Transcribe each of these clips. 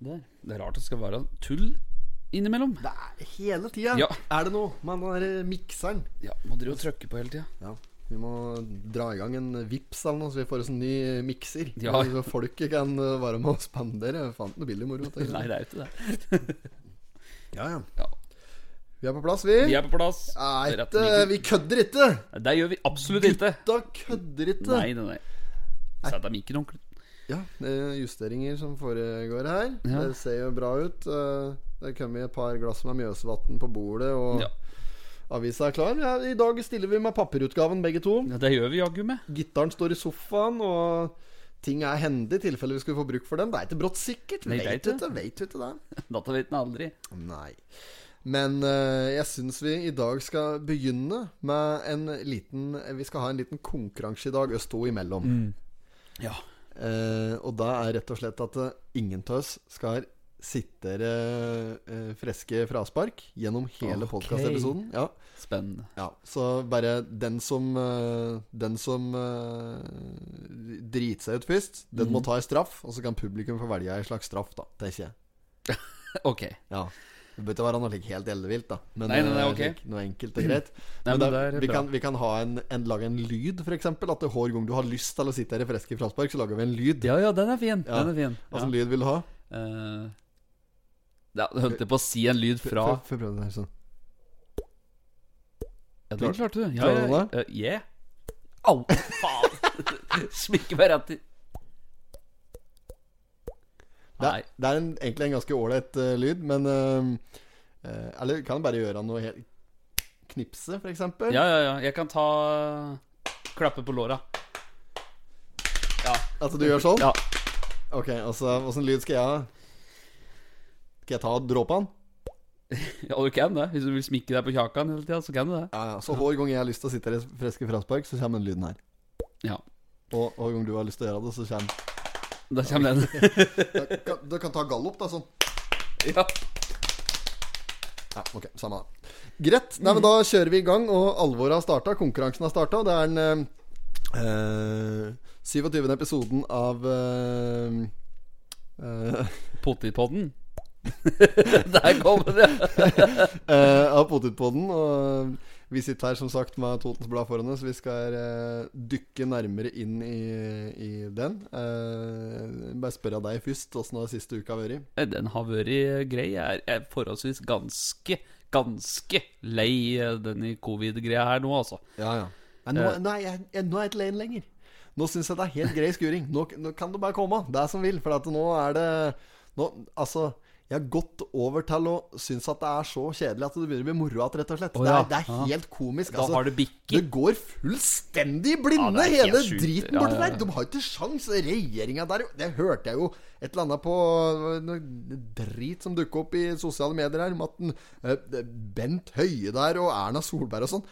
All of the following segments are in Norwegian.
Der. Det er rart det skal være tull innimellom. Det er hele tida. Ja. Er det noe med den der mikseren? Ja, Må drive og trykke på hele tida. Ja. Vi må dra i gang en Vips eller noe, så vi får oss en ny mikser. Ja. Så folket kan uh, være med og spandere. Fant noe billig moro. Nei, det er jo ikke det. Ja, ja. Ja. Vi er på plass, vi. Vi er på plass. Nei, ikke, vi kødder ikke! Det gjør vi absolutt ikke. Gutta kødder ikke. Nei, nei, nei. Sett deg mikken ordentlig. Ja, det er justeringer som foregår her. Ja. Det ser jo bra ut. Uh, Det kommer et par glass med Mjøsvatn på bordet, og Ja. avisa er klar. Ja, I dag stiller vi med papirutgaven, begge to. Ja, det gjør vi jaggu med. Gitaren står i sofaen, og ting er hendig i tilfelle vi skulle få bruk for den. Det er ikke brått sikkert. Nei, Vet du ikke, det? Dataviten aldri. Nei. Men uh, jeg syns vi i dag skal begynne med en liten Vi skal ha en liten konkurranse i dag, oss to imellom. Ja. Eh, og da er rett og slett at eh, ingen av oss skal sitte eh, friske fraspark gjennom hele okay. podkastepisoden. Ja, Spennende. ja. Så bare den som eh, Den som eh, driter seg ut først, den må ta en straff. Og så kan publikum få velge en slags straff, da, tenker jeg. Ok. Ja. Det bør ikke være noe like helt ellevilt, da. Men Nei, nei, nei, okay. ok. like noe enkelt og greit. Nei, men da, vi, kan, vi kan ha en, en, lage en lyd, f.eks. At det hver gang du har lyst til å sitte her i friske fraspark, så lager vi en lyd. Ja, ja, den er fin. Ja. Den er fin. Hva slags Ja. lyd vil du ha? Uh, ja, holdt på å si en lyd fra Få prøve den her sånn. Ja, den klarte du. Ja, ja, ja, yeah. Au, faen! Smikker meg rett i Det, er- det er en, egentlig en ganske ålreit uh, lyd, men uh, uh, Eller kan bare gjøre noe helt Knipse, f.eks. Ja, ja, ja. Jeg kan ta Klappe på låra. Ja. At du gjør sånn? ja. Ok, altså, Åssen lyd skal jeg ha? Skal jeg ta og dråpe den? Ja, du kan det. Hvis du vil smikke deg på kjakan hele tida, så kan du det. Ja, ja. Så hver gang jeg har lyst til å sitte her i friske fraspark, så kommer den lyden her. Ja. Og hver gang du har lyst til å gjøre det, så kommer Da kommer den. Du kan ta gallop, da, sånn. ja. Ja, ok, samme det. Greit. Nei, men Da kjører vi i gang, og alvoret har starta. Konkurransen har starta. Det er den eh, 27. episoden av eh, eh, Potetpodden. Der kom den, ja. eh, Av Potipodden. Og vi sitter her som sagt med Totens Blad foran oss. Vi skal uh, dykke nærmere inn i, i den. Uh, bare spørre deg først, åssen har siste uka vært? Eh, Den har vært grei. Jeg er, forholdsvis ganske, ganske lei denne covid-greia her nå, altså. Ja, ja. Nei, nå, nå, er jeg, jeg, nå er jeg ikke lei lenger. Nå syns jeg det er helt grei skuring. Nå, nå kan du bare komme, det er som vil. For at nå er det nå, Altså, jeg har gått over til å synes at det er så kjedelig at det begynner å bli moro igjen, rett og slett. Å, det, er, det er helt komisk. Da altså. har det bikket. Det går fullstendig i blinde, Ja, hele driten Ja, borti ja, ja. der. De har ikke sjans. Regjeringa der Det hørte jeg jo et eller annet på noe drit som dukker opp i sosiale medier her, om at den, eh, Bent Høie der og Erna Solberg og sånn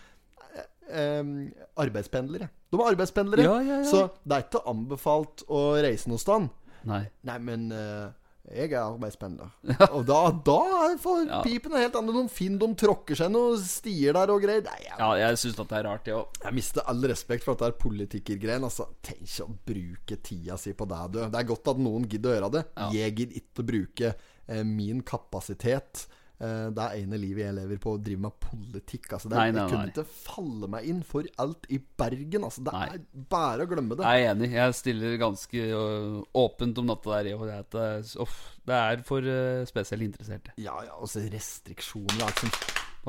eh, Arbeidspendlere. De er arbeidspendlere. Ja, ja, ja. Så det er ikke anbefalt å reise noe sted. Nei. Nei, men eh, jeg er arbeidspendler. Og da, da får Ja. pipen helt annet. De finner de tråkker seg noen stier der og greier. Nei, jeg Ja, jeg syns det er rart, jeg òg. jeg mister all respekt for at det er politikergreien. Altså, tenk å bruke tida si på deg, du. Det er godt at noen gidder å gjøre det. Ja. Jeg gidder ikke å bruke eh, min kapasitet. Eh, det ene livet jeg lever på, å drive med politikk. Altså, det, nei, Nei, nei, kunne ikke falle meg inn for alt i Bergen. Altså, det er bare å glemme det. Jeg er enig. Jeg stiller ganske uh, åpent om natta der. Og det, er uh, det, er- for øh, spesielt interesserte. Ja, ja, og så restriksjoner Altså.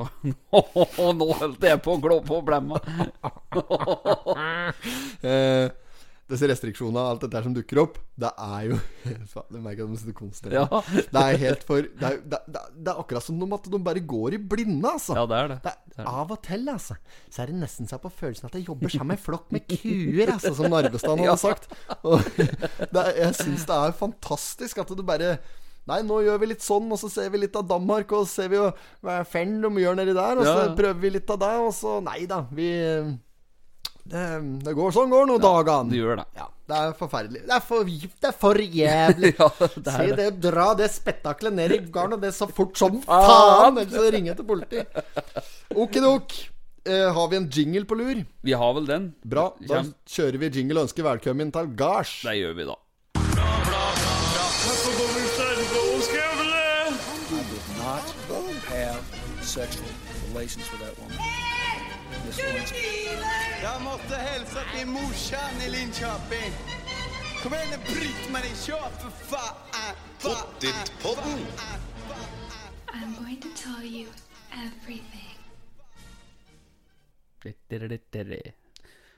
Nå holdt jeg på å glå på blemma. Disse restriksjonene og alt dette som dukker opp, det er jo Faen, Jeg at de sitter konstant. Ja. Det er helt for Det er, det, det, det er akkurat som om at de bare går i blinde, altså. Ja, det er det. Det er, av og til, altså, så er det nesten så jeg på følelsen at jeg jobber sammen med en flokk med kuer, altså, som Narvestad hadde sagt. Og det er, jeg syns det er fantastisk at du bare Nei, nå gjør vi litt sånn, og så ser vi litt av Danmark, og så ser vi jo hva er fenn de gjør nedi der, og så ja. prøver vi litt av det, og så Nei da, vi det, det går sånn går noen ja, dagene. Det gjør det. Ja, det er forferdelig. Det er for, det er for jævlig. ja, det er Se det. Dra det spetakkelet ned i garnet, det er så fort som ah. faen! Ellers så ringer jeg til politiet. Okidok. Uh, har vi en jingle på lur? Vi har vel den. Bra. Da Kjem. kjører vi jingle og ønsker velkommen til gards. Det gjør vi, da. Not have sexual relations with that woman. This one's Jag måste hälsa till morsan i Linköping. Kom igjen, bryt meg i kör for faen! Pottit-podden. I'm going to tell you everything.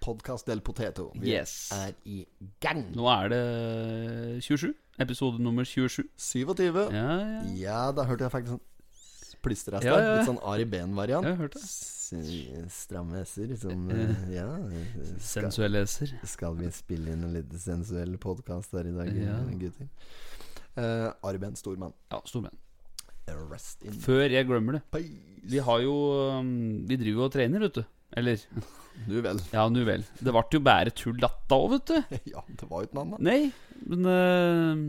Podkast del potato. Vi Yes. er i gang. Nå er det 27. Episode nummer 27. 27. Ja, ja. Ja, da hørte jeg faktisk sånn plystreis Ja, der. ja, ja. Litt sånn Ari Behn-variant. Ja, har hørt Stramme s-er. Som eh, Ja. Skal, Sensuell leser. skal vi spille inn en litt sensuell podkast her i dag, Ja. gutter? Uh, Ari Behn, stormann. Ja, stormenn. Rest in Før jeg glemmer det. Vi har jo um, Vi driver jo og trener, vet du. Eller Nu vel. Ja, nu vel. Det ble jo bare tull datta òg, vet du. Ja, det var jo ikke noe annet. Nei, men uh,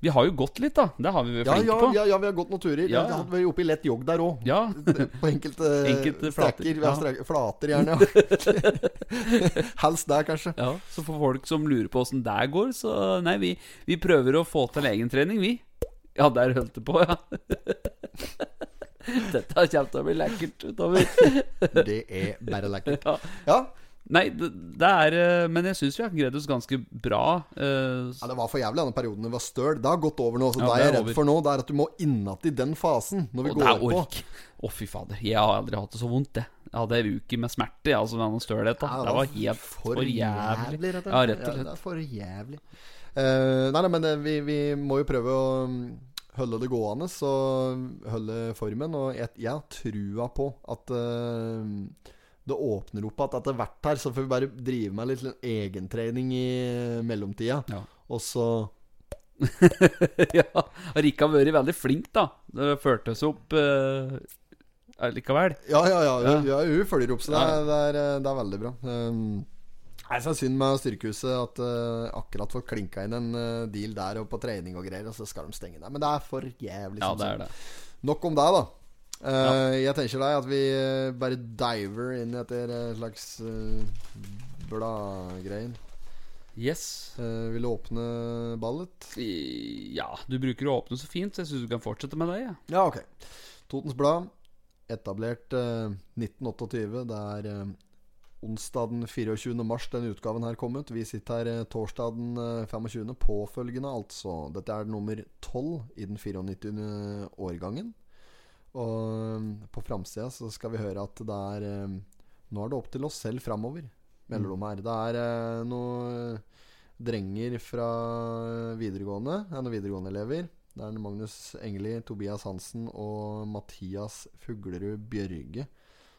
Vi har jo gått litt, da. Det har vi vært Ja, flinke ja, på. ja, ja, vi har gått noen turer. Ja. Vi har vært oppe i lett jogg der òg. Ja, På enkelte, Enkelte flater, strekker. Vi ja. flater, gjerne. Helst der, kanskje. ja. Så for folk som lurer på åssen det går, så Nei, vi, vi prøver å få til egentrening, vi. Ja, der holdt det på, ja. Dette kommer til å bli lekkert utover. Det er bare lekkert. Ja. Nei, det, det er eh, Men jeg syns vi har greid oss ganske bra. Uh, ja, Det var for jævlig denne perioden det var støl. Det har gått over nå. Så Ja, det er jeg er redd over. for nå, det er at du må innat i den fasen når vi og går er på. ork. Å, fy fader. Jeg har aldri hatt det så vondt, jeg. Jeg hadde ei uke med smerte, altså med den stølheten. Ja, det var helt for, jævlig. rett og Ja, rett og slett. Ja, det er for jævlig. Eh, nei, nei, men det, vi, vi må jo prøve å mm, holde det gående, så holde formen. Og jeg, jeg har trua på at eh, det åpner opp at etter hvert her, så får vi bare drive med litt egentrening i mellomtida. Ja. Og så ja. Rikke har vært veldig flink, da. Det føltes opp uh, likevel. Ja, ja, ja. Ja. ja. hun følger opp, så det er, det er, det er veldig bra. Um, så er synd med Styrkehuset at uh, akkurat fått klinka inn en uh, deal der og på trening og greier, og så skal de stenge der. Men det er for jævlig. Ja, det er det. Nok om det, da. Uh, Jeg tenker deg at vi uh, bare diver inn etter en slags uh, bladgreier. Yes. Uh, vil du åpne ballet? I- Ja, du bruker å åpne så fint, så jeg syns du kan fortsette med det. Ja. Ja, ok. Totens Blad, etablert uh, 1928. Det er onsdag den 24. mars denne utgaven her kom ut. Vi sitter her torsdag den uh, 25. påfølgende, altså. Dette er nummer 12 i den 94. årgangen. Og um, på framsida så skal vi høre at det er um, Nå er det opp til oss selv framover. Melder de her. Det er uh, noen drenger fra videregående. Noen videregående elever. Det er Magnus Engeli, Tobias Hansen og Mathias Fuglerud Bjørge.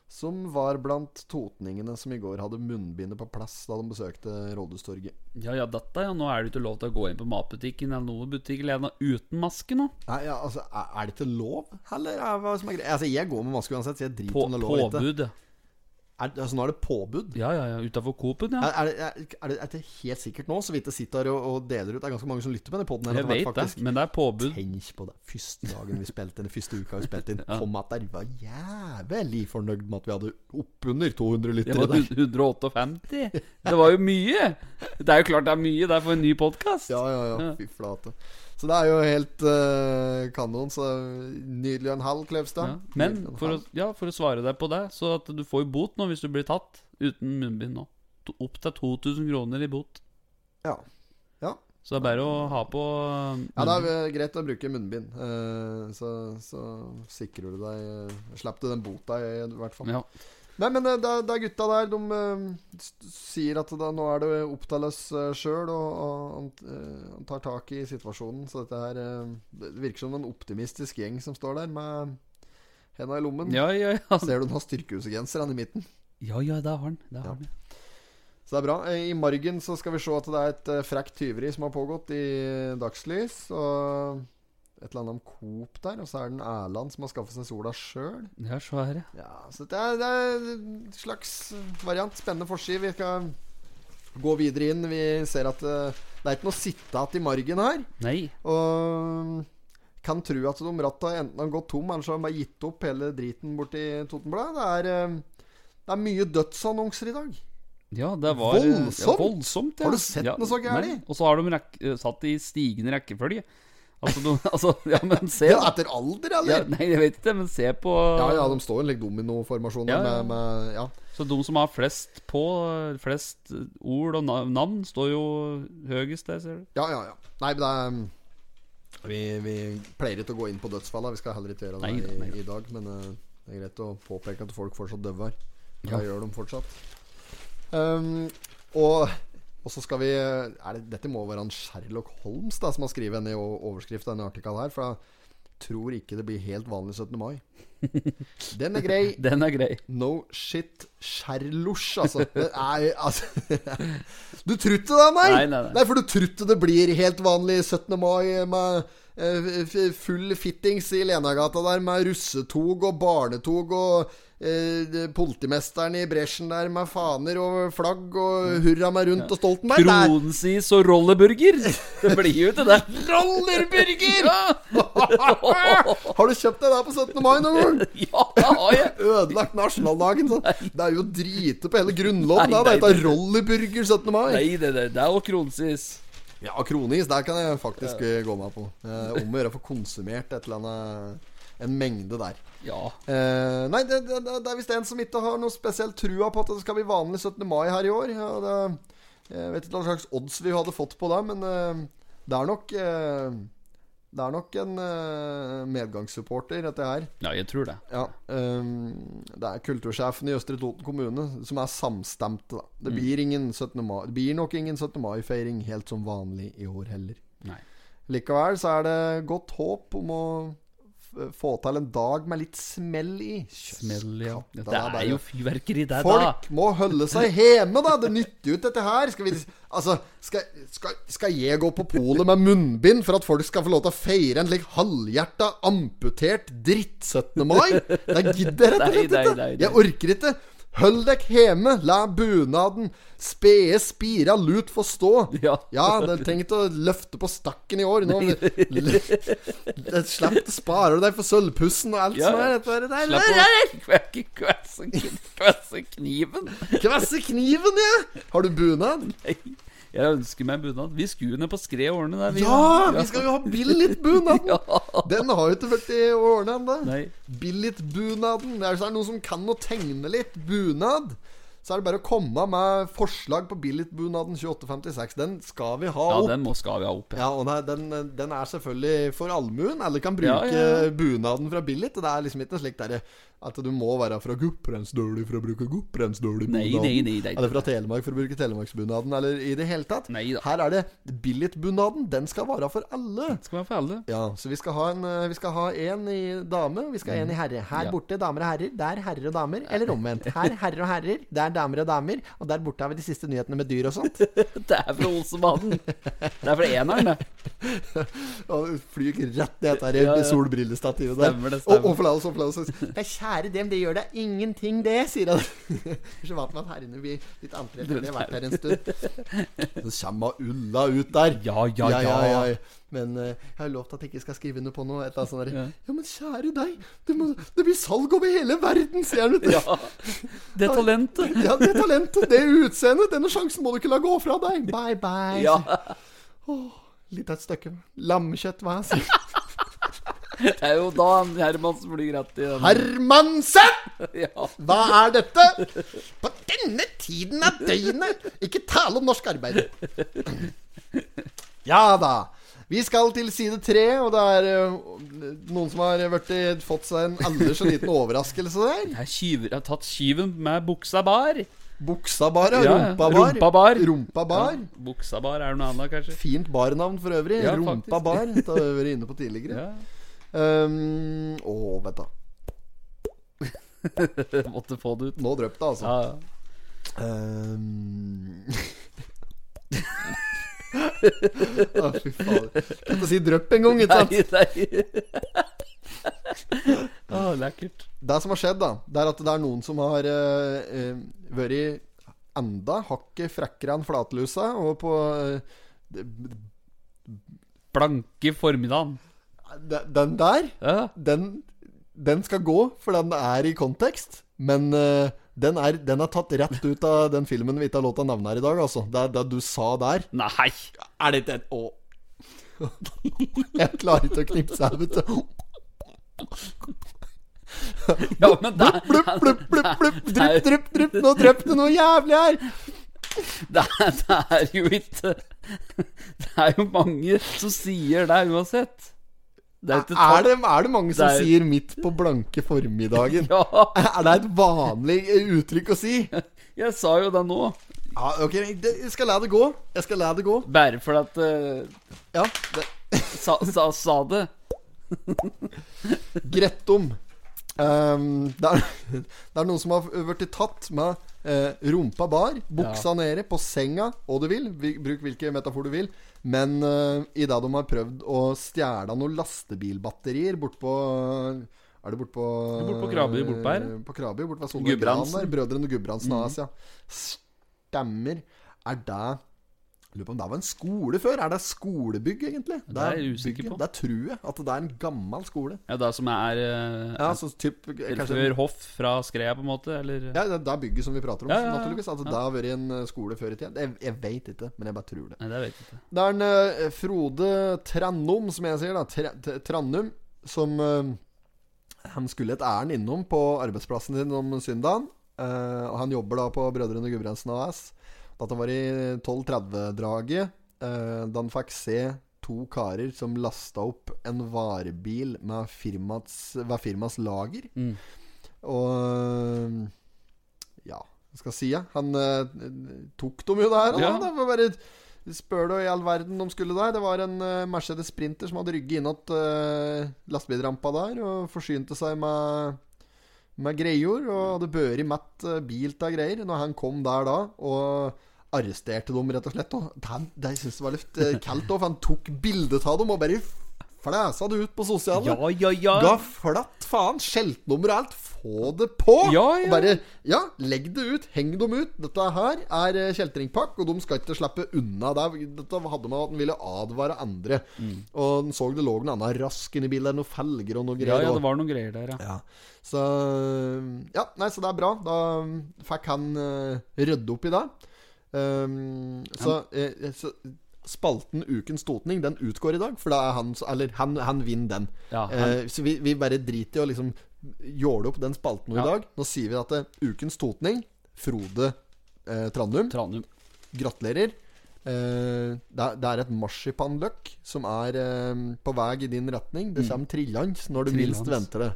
Som var blant totningene som i går hadde munnbindet på plass da de besøkte Rådhustorget. ja, ja, dette, ja. Nå er det ikke lov til å gå inn på matbutikken eller noen butikk eller uten maske nå. Nei, ja, altså, er, det ikke lov, eller er, er? Altså, jeg går med maske uansett, så jeg driter På, om det er lov eller ikke. påbud, ja. Er, altså, nå er det påbud? Ja, ja, ja. Utafor Coop-en, ja. Er, er, det, er, er, det, er helt sikkert nå, så vidt jeg sitter og, og deler ut Det er ganske mange som lytter på denne poden. Jeg vet det, men det er påbud. Tenk på det. Første dagen vi spilte inn, første uka vi spilte inn, Ja. kom at der var jævlig fornøyd med at vi hadde oppunder 200 Det lyttere var der. 158. Det var jo mye! Det er jo klart det er mye der for en ny podkast. Ja, ja, ja. Ja. Fy flate. Så det er jo helt uh, kanon. Så nydelig en halv, Klevstad. Ja. Men for å, ja, for å svare deg på det, så at du får jo bot nå hvis du blir tatt uten munnbind nå. Opp til 2000 kroner i bot. Ja. ja. Så det er bare å ha på munnbind. Ja, det er eh, greit å bruke munnbind. Uh, så, så sikrer du deg uh, Slipper du den bota, i, i hvert fall. Ja. Nei, men eh, det, det er gutta der. De eh, sier at da, nå er det opp til oss uh, sjøl, og, og han, eh, tar tak i situasjonen. Så dette her eh, Det virker som en optimistisk gjeng som står der med henda i lommen. Ja, ja, ja. Ser du den har styrkehuset-genser han i midten? Ja, ja, det har han. Det har Ja. han. Så det er bra. Eh, I margen så skal vi se at det er et eh, frekt tyveri som har pågått i dagslys. Og et eller annet om Coop der. Og så er det en Erland som har skaffet seg sola sjøl. Ja, så er det. Ja, så det er, det er en slags variant. Spennende forside. Vi skal gå videre inn. Vi ser at det, det er ikke noe sitte igjen i margen her. Nei. Og kan tro at de ratta enten har gått tom, eller så har de bare gitt opp hele driten borti Totenbladet. Det er, eh, det er mye dødsannonser i dag. Ja, det var eh, Voldsomt! Ja, voldsomt ja. Har du sett ja, noe så gærent? Og så har de eh, satt i stigende rekkefølge. Altså, du, altså ja, men se Ja, etter alder, Ja, nei, jeg vet ikke, men se på Ja, ja, de står en like dominoformasjon Ja, med, med Ja. Så de som har flest på, flest ord og navn, står jo høyest der, ser du. Ja, ja, ja. Nei, men det er um, vi, vi pleier ikke å gå inn på dødsfallene. Vi skal heller ikke gjøre det Nei i, nei i dag. Men uh, det er greit å påpeke at folk fortsatt døver. Ja. Ja. Gjør de fortsatt. Um, og, og så skal vi er det, Dette må være han Sherlock Holmes da som har skrevet en i o- overskrift av denne artikkelen her. For jeg tror ikke det blir helt vanlig 17. mai. Den er grei. Den er grei. No shit Sherlosh, altså. Altså Du tror ikke det, nei? Nei, nei, nei. for du tror ikke det blir helt vanlig 17. mai med eh, full fittings i Lenagata der med russetog og barnetog og eh, politimesteren i bresjen der med faner og flagg og hurra meg rundt og Stoltenberg. Det er- Kronsis og rolleburger. Det blir jo ikke det. Rollerburger! Har du kjøpt deg der på 17. mai noen gang? ja det har jeg. Ødelagt nasjonaldagen. Sånn. Det er jo drite på hele grunnloven. Nei. Det heter rollerburger 17. mai. Nei, det, det, det er jo kronsis. Ja, kronis, der kan jeg faktisk ja. gå meg på. Eh, om å gjøre å få konsumert et eller annet En mengde der. Ja. Eh, nei, det, det, det er visst en som ikke har noe spesielt trua på at det skal bli vanlig 17. mai her i år. Ja, det, jeg vet ikke hva slags odds vi hadde fått på det, men eh, det er nok eh, Det er nok en uh, medgangssupporter, dette her. ja, jeg tror det. Ja, um, Det er kultursjefen i Østre Toten kommune som er samstemte. Da. Det, blir ingen 17. mai, det blir nok ingen 17. mai-feiring helt som vanlig i år heller. Nei. Likevel så er det godt håp om å få til en dag med litt smell i. Smell, ja. Det er jo fyrverkeri der, da. Folk må holde seg hjemme, da! Det nytter jo ikke dette her. Skal, vi, altså, skal, skal, skal jeg gå på polet med munnbind for at folk skal få lov til å feire en slik halvhjerta, amputert dritt-17. mai? Det gidder jeg rett og slett Nei, nei, ikke. Jeg orker ikke. Hold dere hjemme. La bunaden spede spira lut få stå. Ja. Ja, det trenger ikke å løfte på stakken i år. Nå Slipp å spare deg for sølvpussen og alt Ja. som er. Der- Slipp å kvesse kniven. Kvesse kniven, ja! Har du bunad? Nei, Jeg ønsker meg bunad. Vi skulle ned på skred og ordne vi. Ja, vi skal jo ha Billit-bunaden! Ja. Den har jo ikke vært i årene ennå. Billigbunaden. Det er det noen som kan å tegne litt bunad. Så er det bare å komme med forslag på Billit-bunaden 2856. Den skal vi ha opp. Ja, den må, skal vi ha opp. Ja. Ja, og den, den er selvfølgelig for allmuen. Alle kan bruke Ja, ja, bunaden fra Billit. Det er liksom ikke slik derre at du må være fra Gudbrandsdølen for å bruke Gudbrandsdøli-bunaden. Nei, nei, nei. Eller fra Telemark for å bruke Telemarksbunaden, eller i det hele tatt. Her er det Billit-bunaden. Den skal være for alle. Den skal være for alle. Ja, så vi skal ha en eh, Vi skal ha en i dame, og vi skal ha en i herre. Her Ja. borte damer og herrer, der herrer og damer. Eller omvendt. Her herrer og herrer, der damer og damer. Og der borte har vi de siste nyhetene med dyr og sånt. Det er fra Olsenbanen. Det er fra eneren, det. Og flyr rett ned der i Ja, ja. solbrillestativet der. Stemmer det, Og, stemmer. og forlaus, og forlaus. Nei, kjære dem, det gjør deg ingenting, det, sier han. Så vant med at herrene blir litt antrekk. De har vært her en stund. Så kommer Ulla ut der. Ja, ja, ja. Men uh, jeg har lovt at jeg ikke skal skrive under på noe. Et eller annet sånt. Ja. ja, men kjære deg, det, må, det blir salg over hele verden, sier han. Ja. Det talentet. Ja, det talentet, det utseendet, denne sjansen må du ikke la gå fra deg. Bye, bye. Ja. Litt av et stykke lammekjøtt, hva jeg sier. Det er jo da Hermansen flyr rett i den. Hermansen! Ja. Hva er dette? På denne tiden av døgnet! Ikke tale om norsk arbeid. Ja da. Vi skal til side tre, og det er øh, noen som har vært, fått seg en aldri så liten overraskelse der. Jeg er tyver har tatt skyven med buksa bar. Buksa bar, ja. Rumpa bar. Rumpa bar. Rumpa bar. Ja, buksa bar er noe annet, kanskje. Fint barnavn for øvrig. Ja, Rumpa faktisk. bar. Det har vi vært inne på tidligere. Ja. Um, å, vent da. Måtte få det ut. Nå drøp det, altså. Ja, ja. Um... Å, fy fader. Kan ikke si drypp engang, ikke sant? Nei, nei. ah, lekkert. Det som har skjedd, da, det er at det er noen som har uh, uh, vært enda hakket frekkere enn flatlusa, og på uh, Blanke formiddagen. De- Den der, Ja. den, den skal gå, for den er i kontekst. Men uh, den, er, den er tatt rett ut av den filmen vi ikke har lov til å nevne her i dag, altså. Det, det du sa der. Nei. Er det ikke et Å. Jeg klarer ikke å knipse her, vet du. Ja, men det er, Blupp, blupp, blupp, blupp. Drypp, drypp, drypp. Nå drypp det noe jævlig her. det, er, det er jo ikke Det er jo mange som sier det uansett. Det er Er det, er det mange som Det er- sier 'midt på blanke formiddagen'? Ja, Er det et vanlig eh, uttrykk å si? jeg sa jo det nå. Ja, ok, det- Jeg skal la det gå. Jeg skal la det gå. Bare for at uh... Ja, det, sa, sa, sa det. Grettom. Um, er, det er noen som har blitt tatt med eh, rumpa bar, buksa nede, på senga, og du vil. Vi, bruk hvilken metafor du vil. Men uh, idet de har prøvd å stjele noen lastebilbatterier bortpå Er det bortpå Bort på Krabi, bort på her. På Krabi, bort ved Solveig Gudbrandsen. Gran der. Brødrene Gudbrandsen Mm. AS, ja. Stemmer. Er det Lurer på om det var en skole før? Er det skolebygg, egentlig? Det er jeg usikker bygget. på. Det tror jeg. At det er en gammel skole. Ja, det som er eh, Ja, så typ Før hoff fra Skreia, på en måte? Eller Ja, det er bygget som vi prater om, Ja, ja, naturligvis. Altså. Det har vært en eh, skole før i tida. Jeg, jeg veit ikke, men jeg bare tror det. Nei, det vet ikke. Det er en uh, Frode Trannum, som jeg sier, da. Trannum, som uh, Han skulle et ærend innom på arbeidsplassen sin om søndagen. Uh, han jobber da på Brødrene Gudbrandsen AS. Dette var i 1230-draget. eh, da han fikk se to karer som lasta opp en varebil med firmats, ved firmas lager. Mm. Og Ja, hva skal jeg si? Ja? Han eh, tok dem jo der. Ja. Da, for bare Spør du i all verden de skulle der? Det var en eh, Mercedes Sprinter som hadde rygget innåt uh, lastebilrampa der og forsynte seg med med greier, og hadde børi mett bil til greier når han kom der da, og arresterte dem, rett og slett. Og det, de jeg det var litt uh, kaldt òg, for han tok bilde av dem og bare flæsa det ut på sosiale. Ja, ja, ja. Ga flatt faen. Skjeltnummer og alt. Få det på! Ja, ja. Og bare Ja, legg det ut. Heng dem ut. Dette her er eh, kjeltringpakk, og de skal ikke slippe unna. Det, dette hadde med at en ville advare andre. Mm. Og en så det lå noe annet rask inni bilen, noen felger og noe greier. ja, ja, det var noen greier der, ja. ja. Så Ja, nei, så det er bra. Da fikk han uh, rydde opp i det. Um, så, eh, så spalten Ukens totning, den utgår i dag. For da er han Eller han, han vinner den. Ja, han- Eh, så vi, vi bare driter i å liksom jåle opp den spalten Ja. i dag. Nå sier vi at det er Ukens totning Frode eh, Trandum. Trandum. Gratulerer. Uh, det, er, det er et marsipanløk som er uh, på vei i din retning. Det kommer trillende når du minst venter det.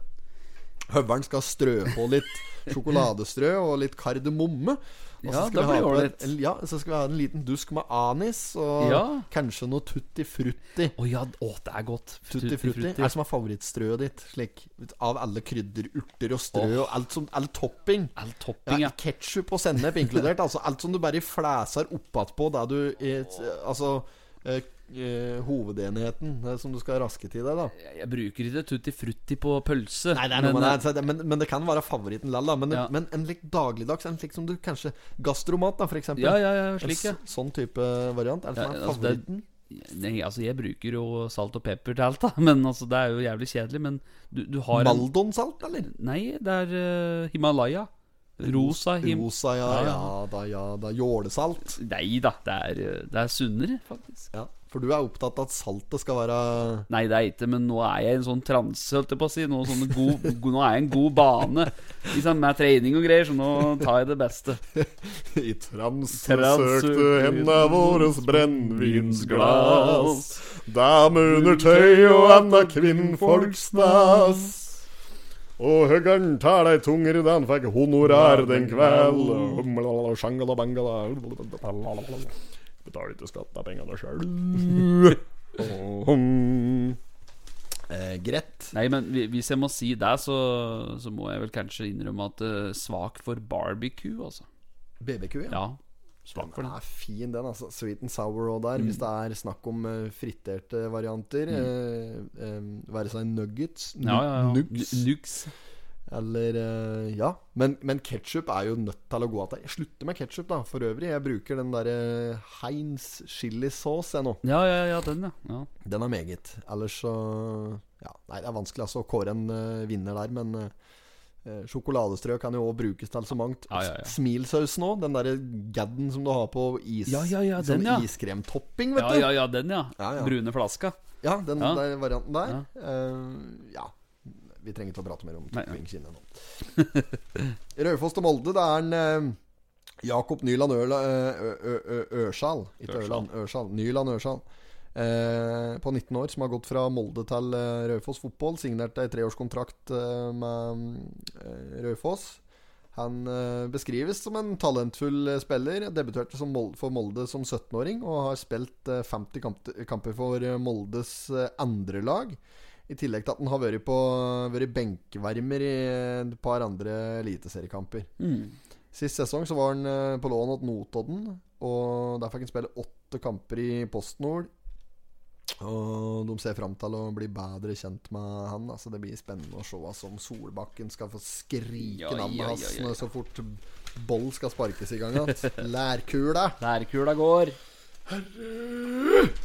Høveren skal strø på litt sjokoladestrø og litt kardemomme. Og Ja, ha blir ålreit. Ja, så skal vi ha en liten dusk med anis og Ja. kanskje noe tutti frutti. Å ja, oh, det er godt. Tutti frutti er som er favorittstrøet ditt. Slik, av alle krydder, urter og strø og alt som All topping. All topping, Ja, ja. Ketsjup og sennep inkludert. altså alt som du bare flæser oppatpå der du et, Altså eh, eh, hovedenheten eh, som du skal raske til deg, da. Jeg, jeg bruker ikke tutti frutti på pølse. Nei, det er noe men, med det, men, men det kan være favoritten lell, da. Men, Ja. men en lik dagligdags, en slik som du kanskje Gastromat, da, for eksempel. Ja, ja, ja, slik, ja. En Sånn type variant. Er det som er altså, det- Nei, altså jeg bruker jo salt og pepper til alt, da. Men altså, det er jo jævlig kjedelig. Men du, du har Maldonsalt, eller? Nei, det er uh, Himalaya. Rosa him... Rosa, ja, Ja, ja, da, ja da. Jålesalt. Nei da, det er, eh, det er sunnere, faktisk. Ja. For du er opptatt av at saltet skal være Nei, det er ikke, men nå er jeg i en sånn transe, holdt jeg på å si. Nå, sånn god, go- nå er jeg en god bane liksom, med trening og greier, så nå tar jeg det beste. I transe søkte henda våres brennevinsglass. under tøy og anna kvinnfolksnas. Og høggern tar deg tungere da han fikk honorar den kveld. Shangala, bangala. Betaler ikke skatt av pengene sjøl. Eh, greit. Nei, men hvis jeg må si det, så, så må jeg vel kanskje innrømme at uh, svak for barbecue, altså. BBQ, ja. Ja, svak for Den er fin, den. altså Sweet and sour òg der. Hvis det er snakk om uh, friterte varianter. eh, eh, være seg nuggets. Ja, ja, ja. Nugs. Eller eh, Ja. Men, men ketsjup er jo nødt til å gå av. Jeg slutter med ketsjup, da. For øvrig. Jeg bruker den derre Heinz chilisaus, jeg nå. Ja, ja, ja, den, ja. ja. Den er meget. Ellers så Ja, nei, det er vanskelig altså å kåre en uh, vinner der, men eh, eh, Sjokoladestrø kan jo òg brukes til så mangt. Ja, ja, ja. Smilsausen òg. Den derre gadden som du har på is Ja, ja, ja, den, ja. iskremtopping, vet Ja, du. ja, ja, den, ja. Brune flaska. Ja, den der varianten der. ja. ja. Vi trenger ikke å prate mer om Nei, toppingkinnet nå. Raufoss til Molde, det er en eh, Jakob Nyland eh, Ørsal. Ikke Ørland, Ørsal. Nyland Ørsal. Eh, på 19 år, som har gått fra Molde til eh, Raufoss fotball. Signerte ei treårskontrakt eh, med eh, Raufoss. Han eh, beskrives som en talentfull eh, spiller. Debuterte som Mol for Molde som 17-åring og har spilt eh, 50 kamp kamper for Moldes eh, andre lag. I tillegg til at han har vært, på, vært benkvarmer i et par andre eliteseriekamper. Mm. Sist sesong så var han eh, på lån hos Notodden, og der fikk han spille åtte kamper i PostNord. Og de ser fram til å bli bedre kjent med han. Altså Det blir spennende å se altså, om Solbakken skal få skrike Ja, navnet hans ja, ja. så fort boll skal sparkes i gang igjen. Lærkula. Lærkula går.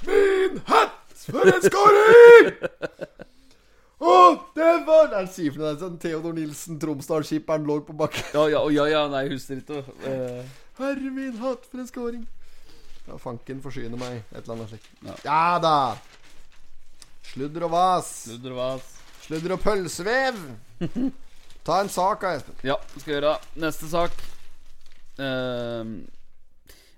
Min hatt, for en skåring! Å, det var Der sier for noe sånn Theodor Nilsen, Tromsdal-skipperen, lå på bakken. Ja, ja, ja, ja nei, husker ikke. Uh. Herre min hatt, for en skåring. Ja, fanken forsyner meg. Et eller annet slikt. Ja. Ja. da. Sludder og vas. Sludder og vas. Sludder og pølsevev. Ta en sak da, Espen. Ja, skal gjøre. Neste sak. Ehm,